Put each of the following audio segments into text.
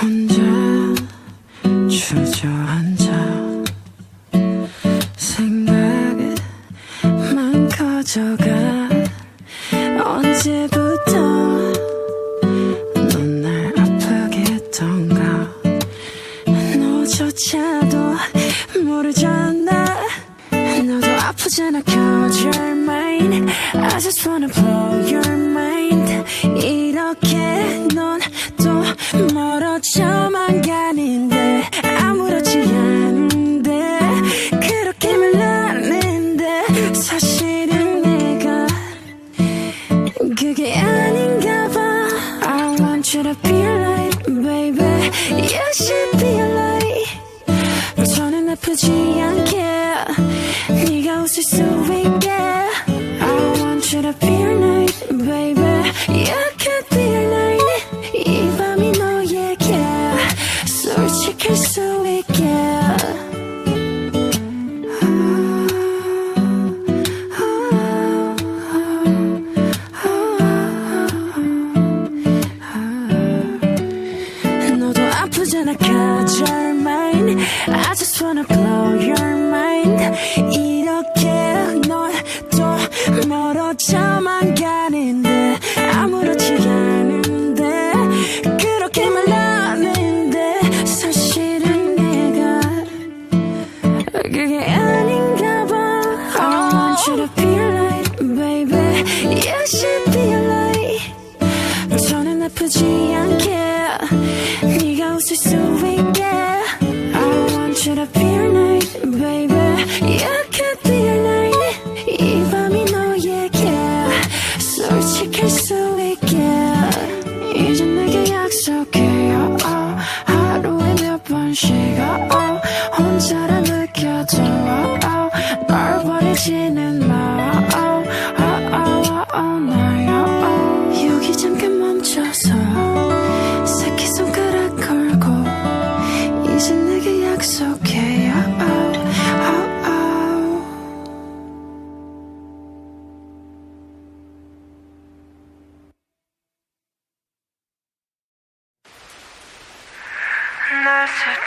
혼자 주저앉아 생각만 커져가 언제부터 넌 날 아프게 했던가? 너조차도 모르잖아. 너도 아프잖아. Close your mind. I just wanna blow your mind. 이렇게 멀어져만 아프잖아 cut your mind I just wanna blow your mind.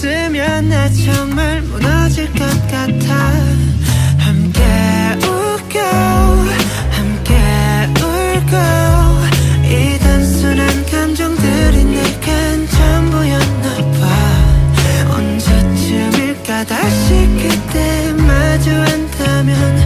없으면 나 정말 무너질 것 같아. 함께 웃고 함께 울고 이 단순한 감정들이 내겐 전부였나 봐. 언제쯤일까 다시 그때 마주한다면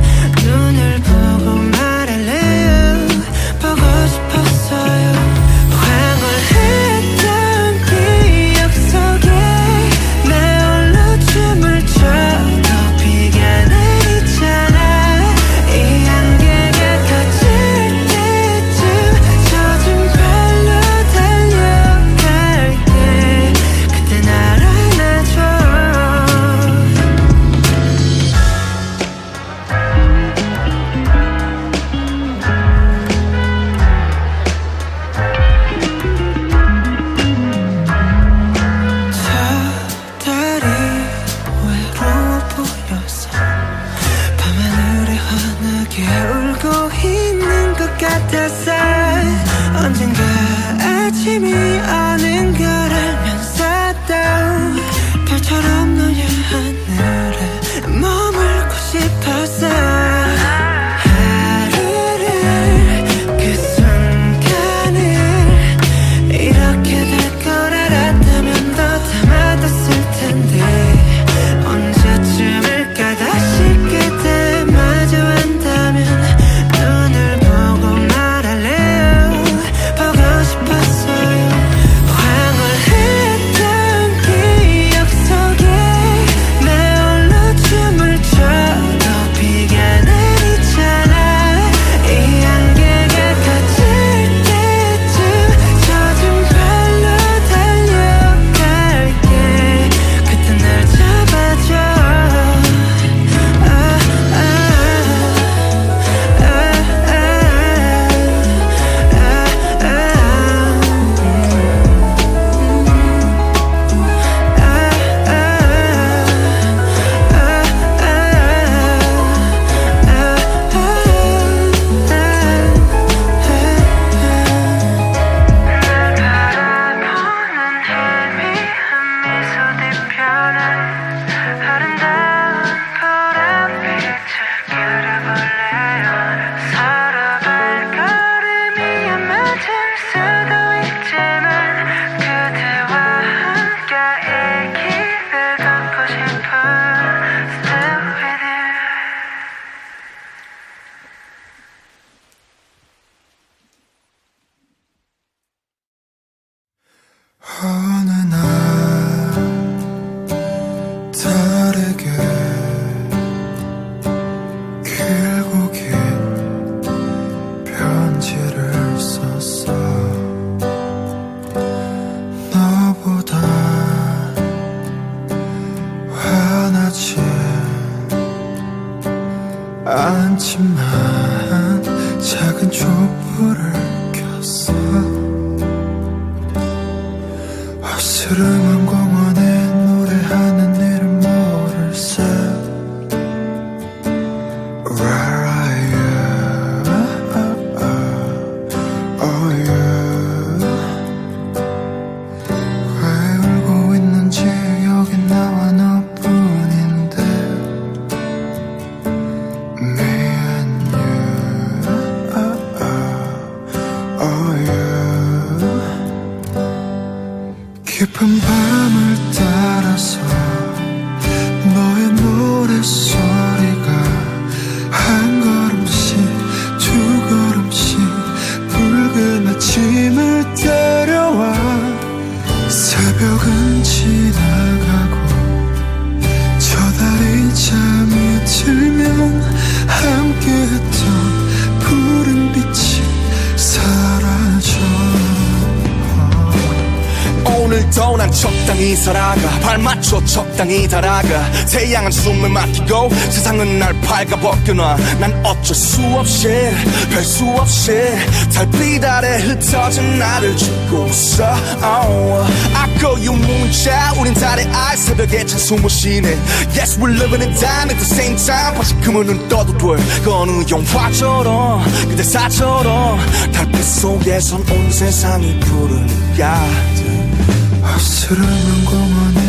더 난 적당히 살아가. 발 맞춰 적당히 달아가. 태양은 숨을 막히고 세상은 날 발가벗겨놔. 난 어쩔 수 없이 별 수 없이 달빛 아래 흩어진 나를 죽고 있어. Oh. 아까 유문자 우린 달의 알 새벽에 찬 숨을 쉬네. Yes we're living in time. At the same time. 바시큼은 그 눈 떠도 돼그 어느 영화처럼 그대 사처럼. 달빛 속에선 온 세상이 푸른 야들 낯설은 공원에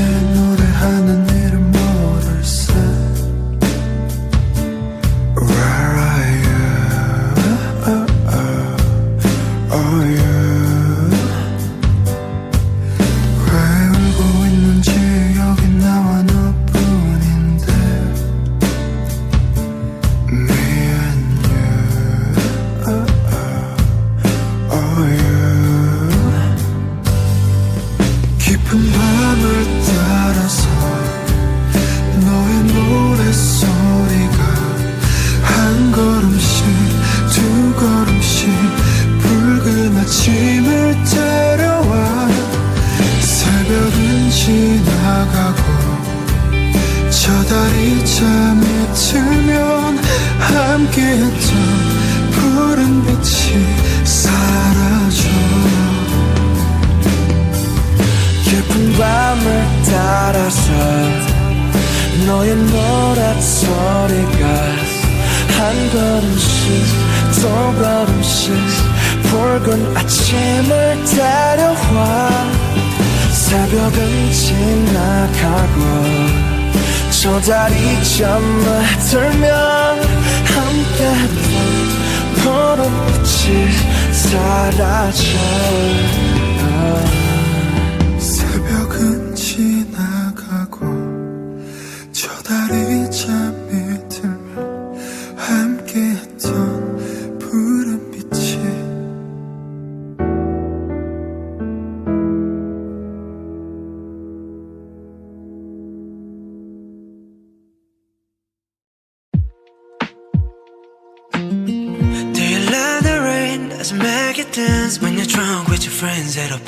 zero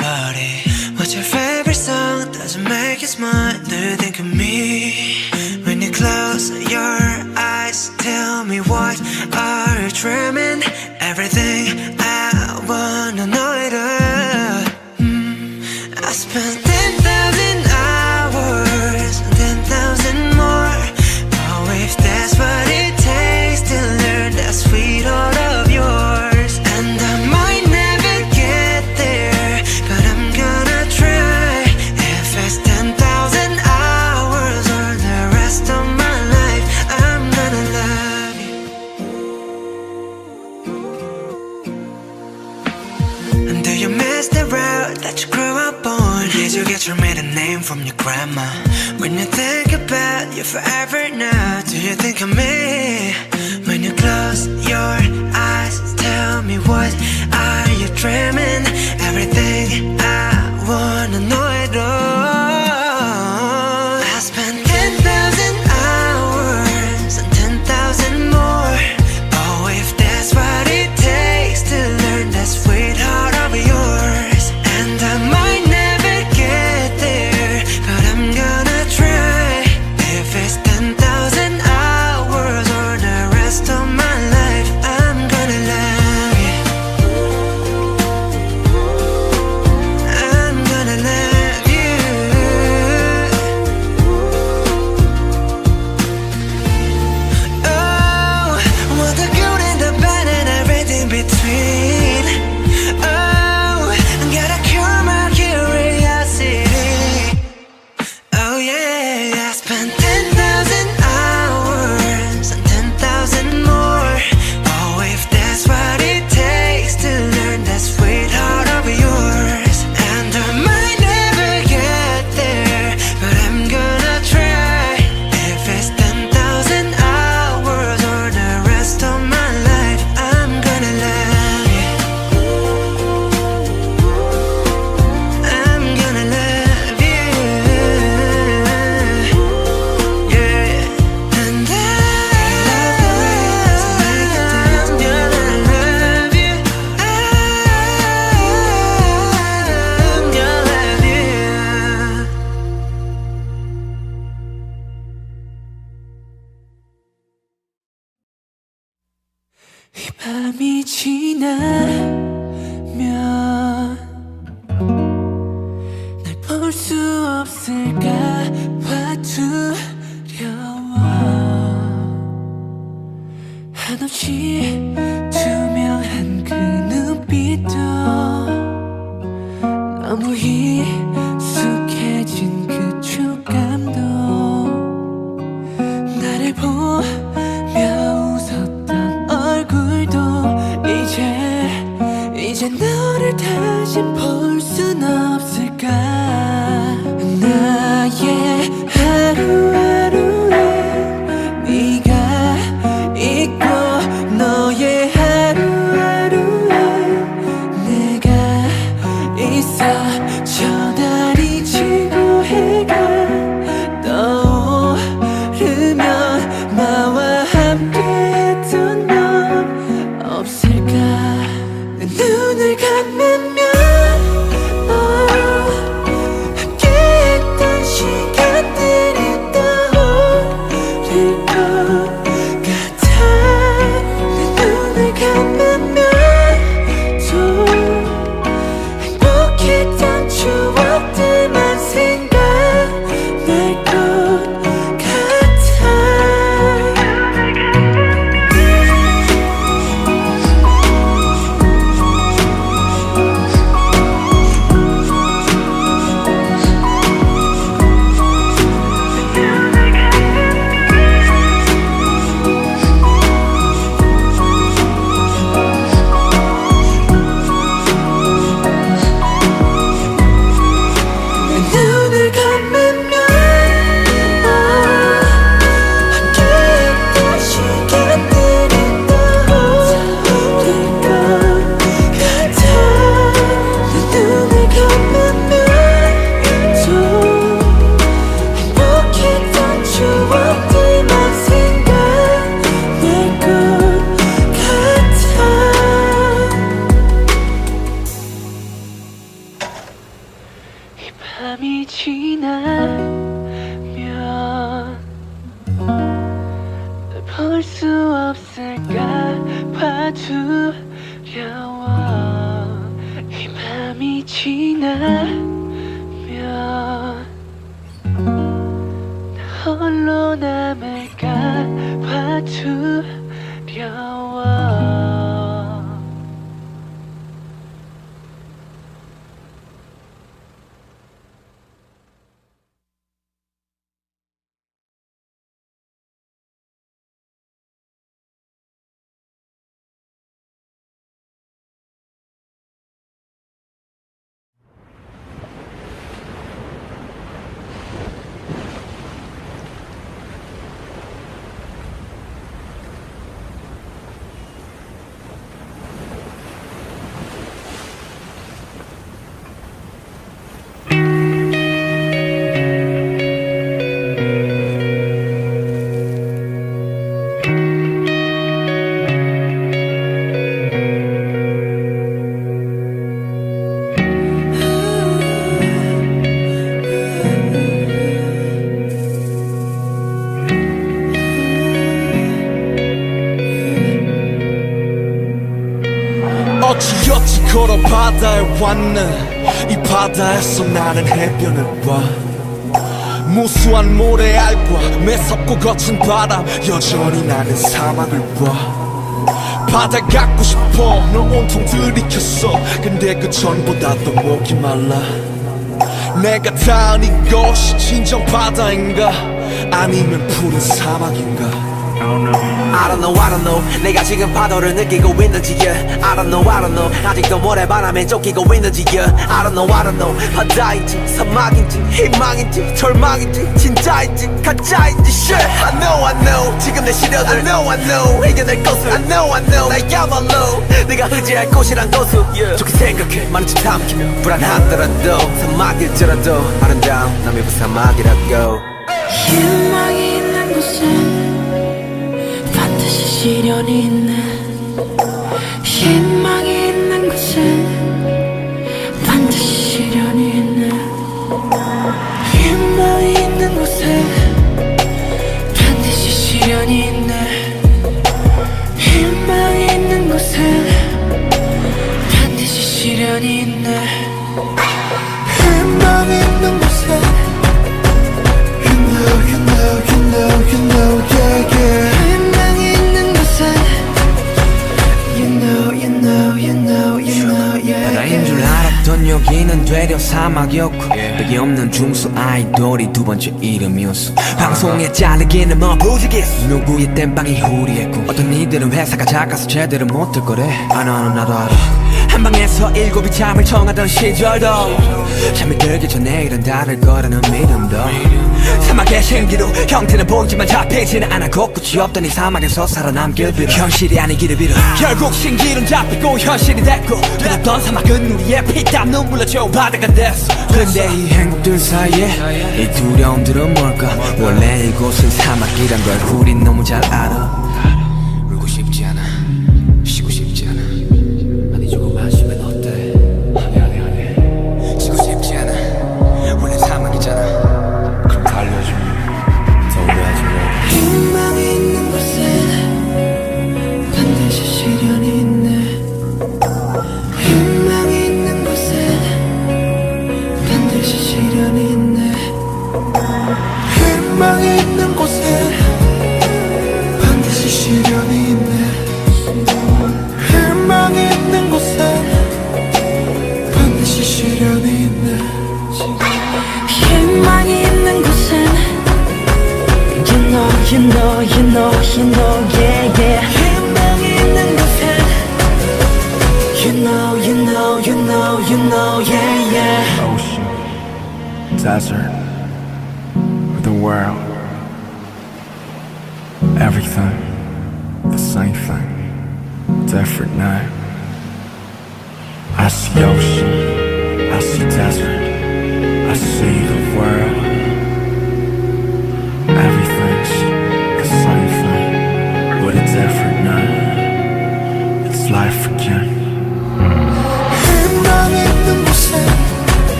바다에 왔네. 이 바다에서 나는 해변을 봐. 무수한 모래알과 매섭고 거친 바람 여전히 나는 사막을 봐. 바다 갖고 싶어 널 온통 들이켰어. 근데 그 전보다도 목이 말라. 내가 닿은 이곳이 진정 바다인가? 아니면 푸른 사막인가 I don't know, I don't know. 내가 지금 파도를 느끼고 있는지, yeah. I don't know, I don't know. 아직도 모래바람에 쫓기고 있는지, yeah. I don't know, I don't know. 바다인지, 사막인지, 희망인지, 절망인지, 진짜인지, 가짜인지, shit. I know, I know. 지금 내 시련을, I know, I know. 이겨낼 것을, I know, I know. 나야말로 내가 의지할 곳이란 곳을, yeah. 좋게 생각해. 많은 짓 삼키며, 불안하더라도, 사막일지라도, 아름다운 남의 그 사막이라고. 희망이 시 시련이 있네 잘리기는 뭐 부지기수. 누구의 땜빵이 후리했고 어떤 이들은 회사가 작아서 제대로 못할 거래. 아 나는 나도 알아 한 방에서 일곱이 잠을 청하던 시절도 잠이 들기 전에 일은 다를 거라는 믿음도 사막의 신기루 형태는 보이지만 잡히지는 않아 곳곳이 없던 이 사막에서 살아남길 빌어 현실이 아니기를 빌어 결국 신기루는 잡히고 현실이 됐고 뜨겁던 사막은 우리의 피땀 눈물로 채운 바다가 됐어. 그런데 이 행복들 사이에 이 두려움들은 뭘까? 원래 이곳은 사막이란 걸 우린 너무 잘 알아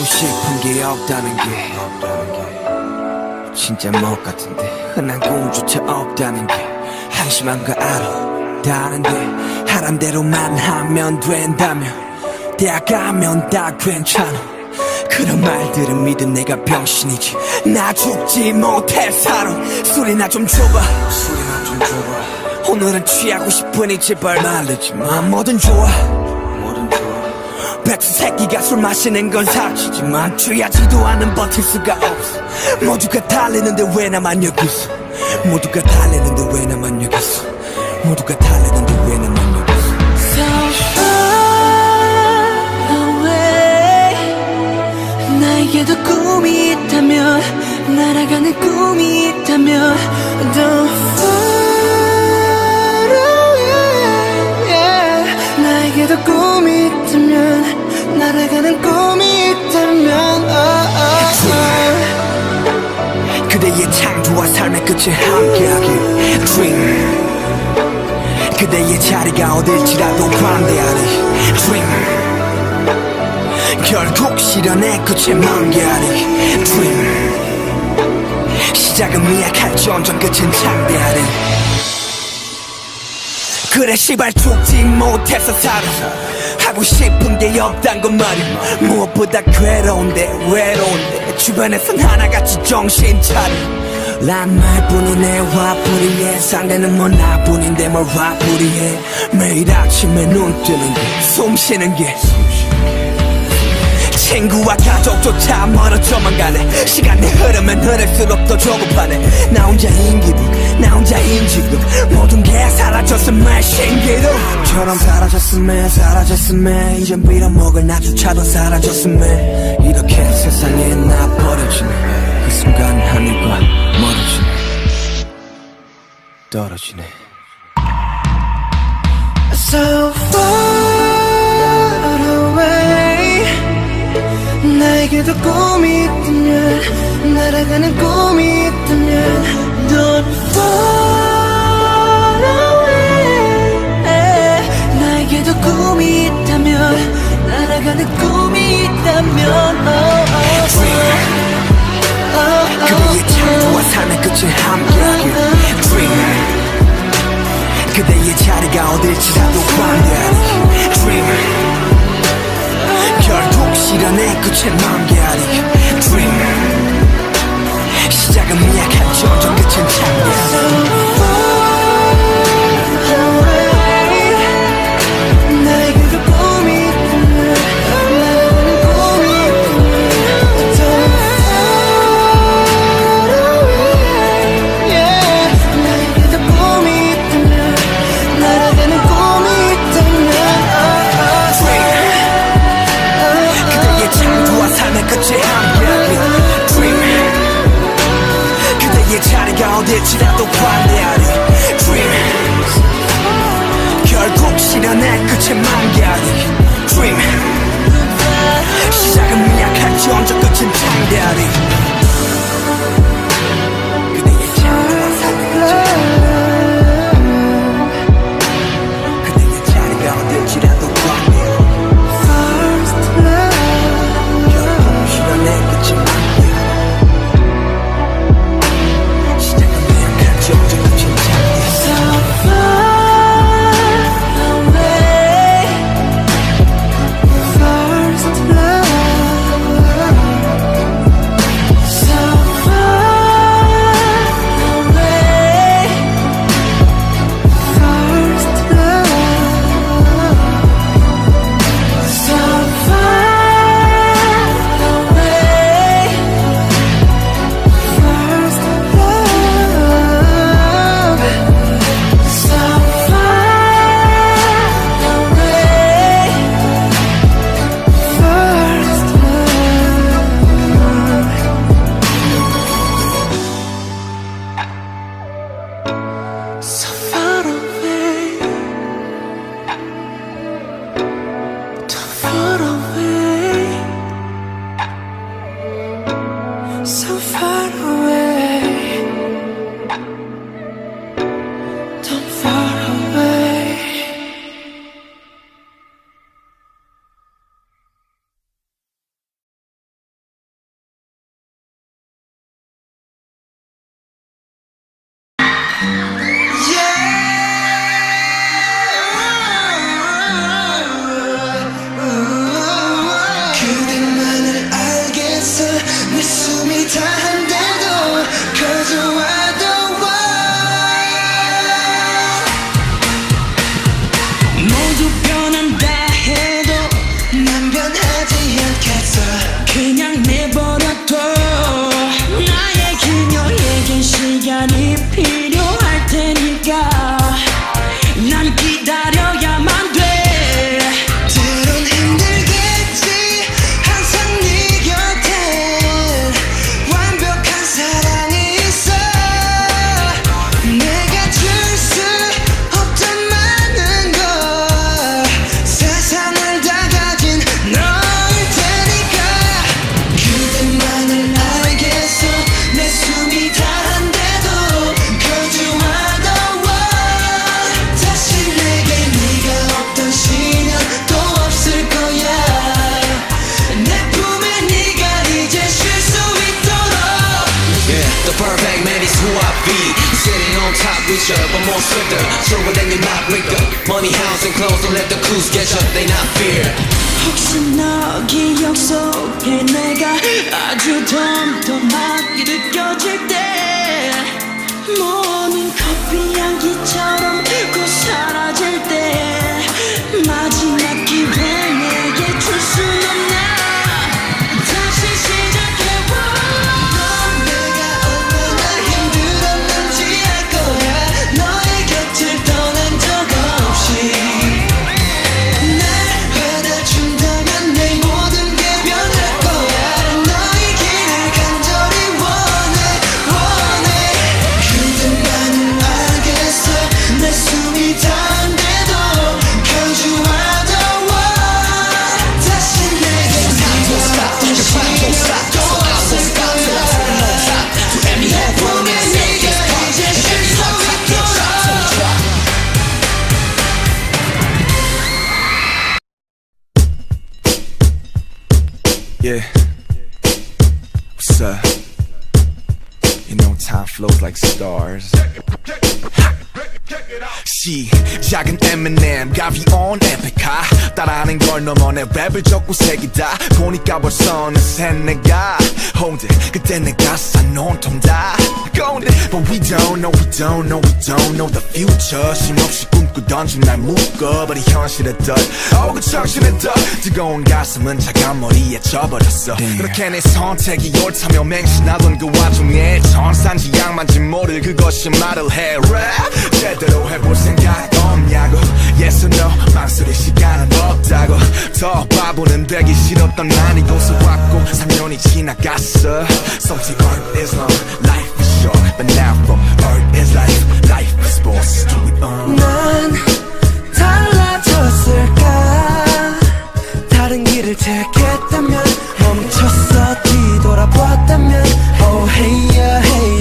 하고 싶은 게 없다는 게. 진짜 먹 같은데. 흔한 꿈조차 없다는 게. 한심한 거 알아 다른데. 하란 대로만 하면 된다며 대학 가면 다 괜찮아. 그런 말들은 믿은 내가 병신이지. 나 죽지 못해 살아 술이나 좀 줘봐. 술이나 좀 줘봐. 오늘은 취하고 싶으니 제발 말르지 마. 뭐든 좋아 백수 새끼가 술 마시는 건 사치지만 취하지도 않은 버틸 수가 없어. 모두가 달리는데 왜 나만 여기 있어 모두가 달리는데 왜 나만 여기 있어 모두가 달리는데 왜 나만 여기 있어 So far away 나에게도 꿈이 있다면 날아가는 꿈이 있다면 Don't far 나에게도 꿈이 있다면 날아가는 꿈이 있다면 oh, oh, oh. 그대의 창조와 삶의 끝에 함께하길 Dream. 그대의 자리가 어딜지라도 반대하리 Dream. 결국 실현의 끝에 만개하리 Dream. 시작은 미약할지언정 끝은 창대하리 그래 시발 죽지 못해서 살아. 하고 싶은 게 없단 건 말이야. 무엇보다 괴로운데 외로운데. 주변에선 하나같이 정신 차려. 란 말뿐이네 화풀이에 상대는 뭐 나뿐인데 뭘 화풀이해. 매일 아침에 눈 뜨는 게 숨 쉬는 게. 친구와 가족조차 멀어져만 가네. 시간이 흐르면 흐를수록 더 조급하네. 나 혼자인 기분 나 혼자인 지금 모든 게 사라졌음에 신기루처럼 사라졌음에 사라졌음에. 이젠 빌어먹을 나조차도 사라졌음에. 이렇게 세상에 나 버려지네. 그 순간 하늘과 멀어지네. 떨어지네. So far away 나에게도 꿈이 있다면 날아가는 꿈이 있다면 Don't far away 나에게도 꿈이 있다면 날아가는 꿈이 있다면. oh, oh, oh. 그대의 창조와 삶의 끝에 함께하길. Dream 그대의 자리가 어딜지라도 반대하리 Dream 결국 실현의 끝에 만 swifter Stronger than you're not weaker Money, house and clothes Don't let the crews get you They not fear 혹시 너 기억 속에 내가 아주 덤덤하게 느껴질 때 모든 커피 향기처럼 곧 사라질 때 마지막 stars. Stars. 시작은 Eminem, 가비온 에픽하 따라하는 걸 넘어 내 랩을 적고 색이다. 보니까 벌써 어느새 내가 홍대 그때 내가 싼 온통 다. 건데 But we don't know, we don't know, we don't know the future. 쉼없이 꿈꾸던 중날 묶어 버린 현실의 덜. Oh 그 정신의 덜. 뜨거운 가슴은 차가운 머리에 져버렸어. 그렇게 내 선택이 옳다며 맹신하던 그 와중에 천산지 양만지 모를 그것이 말을 해. Rap. 제대로 해볼 생각 없냐고 Yes or no 망설일 시간은 없다고 더 바보는 되기 싫었던 난 이곳에 왔고 3년이 지나갔어 Salty art is long, life is short But now from art is life, life is sports Do it on 난 달라졌을까 다른 길을 택했다면 멈췄어 뒤돌아봤다면 Oh hey yeah hey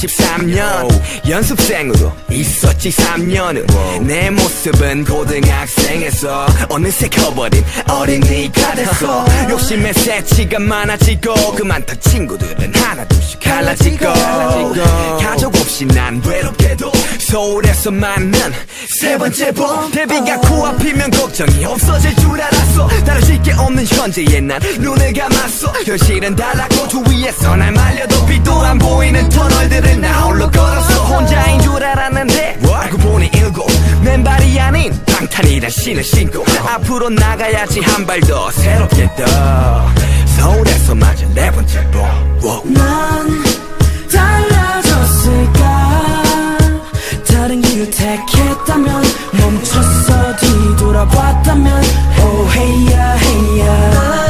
2013년 연습생으로 있었지 3년은 내 모습은 고등학생에서 어느새 커버린 어린이가 됐어. 욕심의 새치가 많아지고 그만둔 친구들은 하나둘씩 갈라지고. 가족 없이 난 외롭게도 서울에서 만난 세 번째 봄. 데뷔가 코앞이면 걱정이 없어질 줄 알았어. 다루실 게 없는 현재의 난 눈을 감았어. 현실은 달랐고 주위에서 날 말려도 빛도 안 보이는 터널들을 나 홀로 걸었어 혼자인 줄 알았는데 알고 보니 일곱 맨발이 아닌 방탄이란 신을 신고 앞으로 나가야지 한 발 더 새롭게 떠 서울에서 맞은 네 번째 봄 wow. 난 달라졌을까? 다른 길을 택했다면 멈췄어 뒤돌아봤다면 Oh hey yeah hey yeah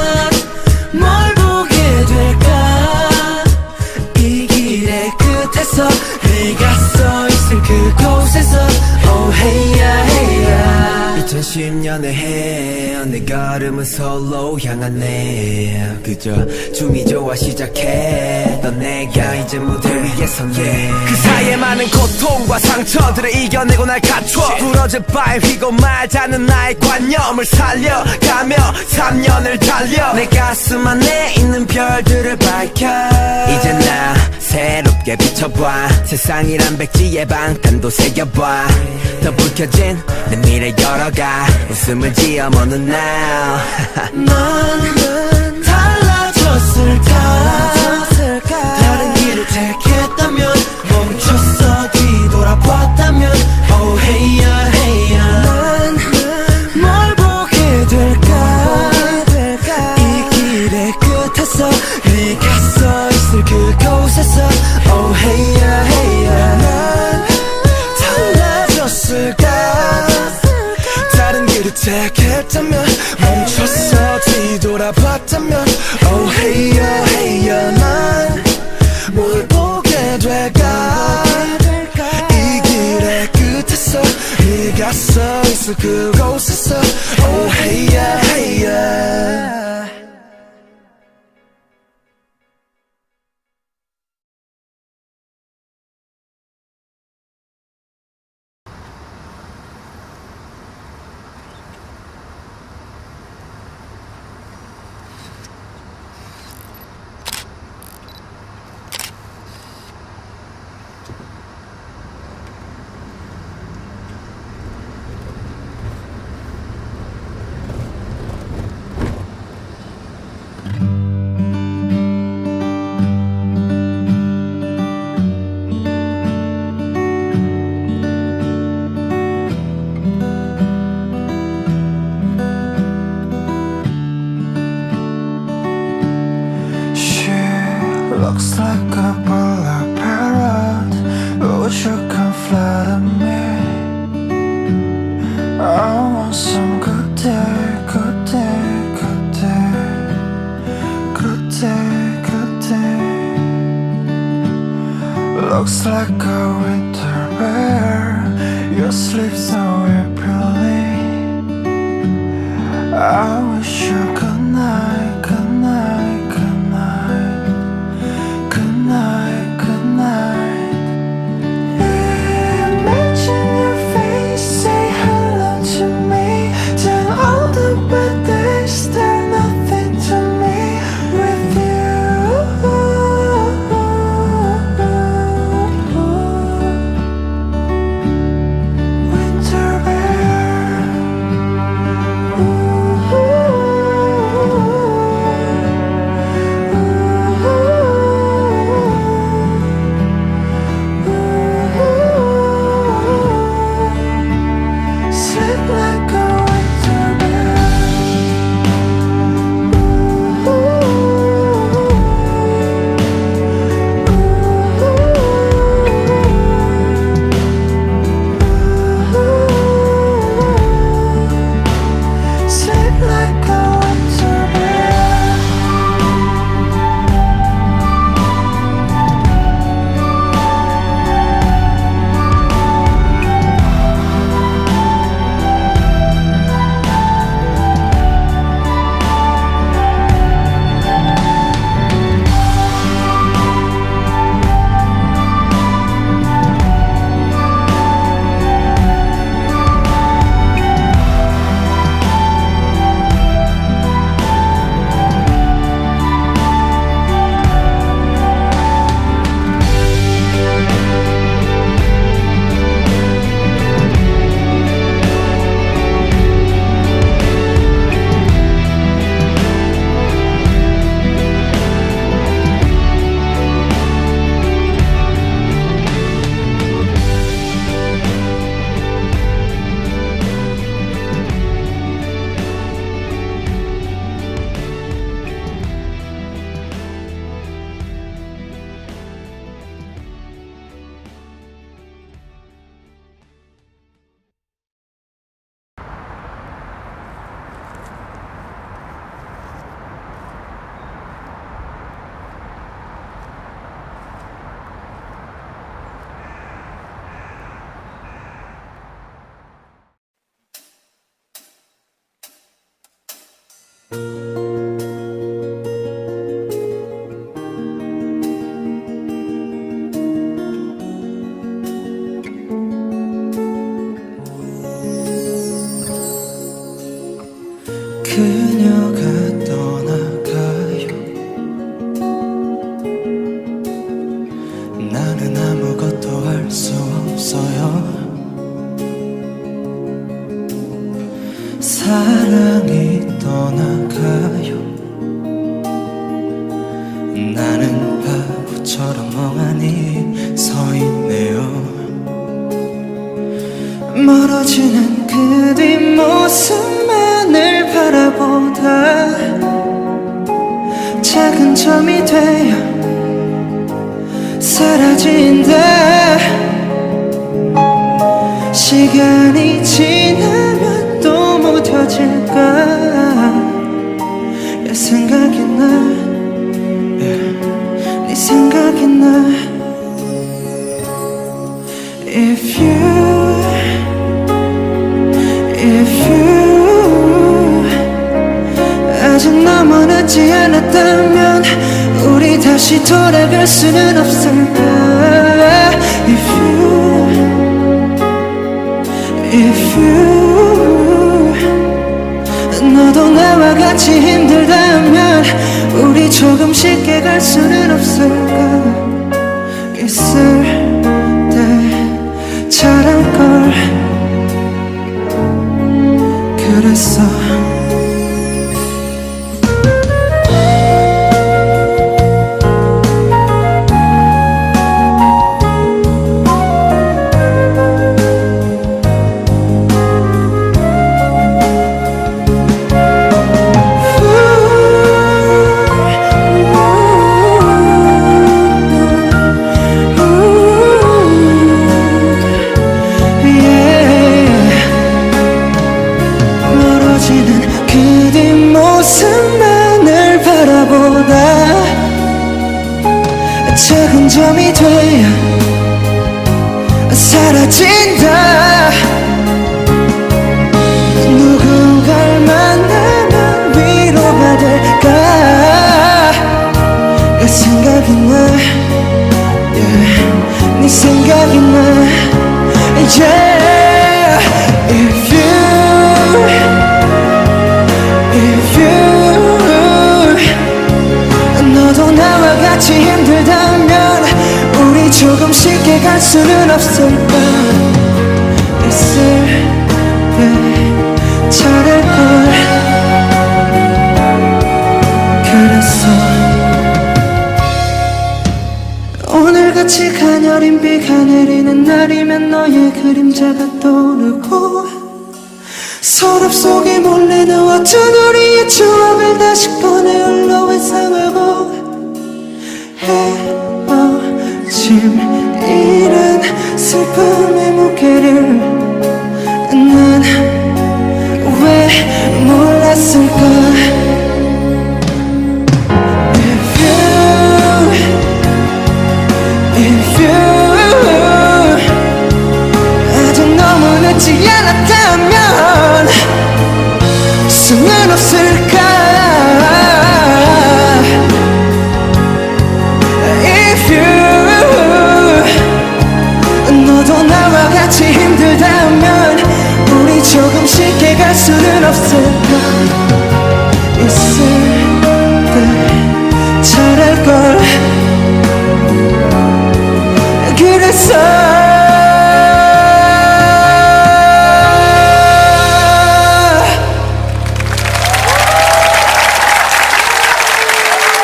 30년의 해내 걸음은 솔로 향하네. 그저 춤이 좋아 시작해. 넌 내가 이제 무대 위에 섰네. 예, 그 사이에 많은 고통과 상처들을 이겨내고 날 갖춰. 예. 부러진 바에 휘고 말자는 나의 관념을 살려가며 3년을 달려. 내 가슴 안에 있는 별들을 밝혀. 새롭게 비춰봐. 세상이란 백지에 방탄도 새겨봐. 더 불켜진 내 미래 열어가. 웃음을 지어 어느 날. 넌 달라졌을까? 다른 길을 택했다면 멈췄어. 뒤돌아봤다면 Oh hey Hey yeah 난 달라졌을까? 다른 길을 택했다면 멈췄어. 뒤돌아봤다면 Oh yeah 난뭘 보게 될까? 이 길의 끝에서 네가 서 있을 그곳에서 사랑이 떠나가요. 나는 바보처럼 멍하니 서 있네요. 멀어지는 그 뒷모습만을 바라보다 작은 점이 되어 사라진다. 시간이 지나면 또 무뎌질까? 야 생각이 나네 생각이 나. If you If you 아직 늦지 않았다면 우리 다시 돌아갈 수는 없을까? If you If you 너도 나와 같이 힘들다면 우리 조금 쉽게 갈 수는 없을까? 있을 때 잘할걸. 그랬어 가녀린 비가 내리는 날이면 너의 그림자가 떠오르고 서랍 속에 몰래 넣었던 우리의 추억을 다시 꺼내 흘러 회상하고 헤어짐 이런 슬픔의 무게를 난 왜 몰랐을까 너무 늦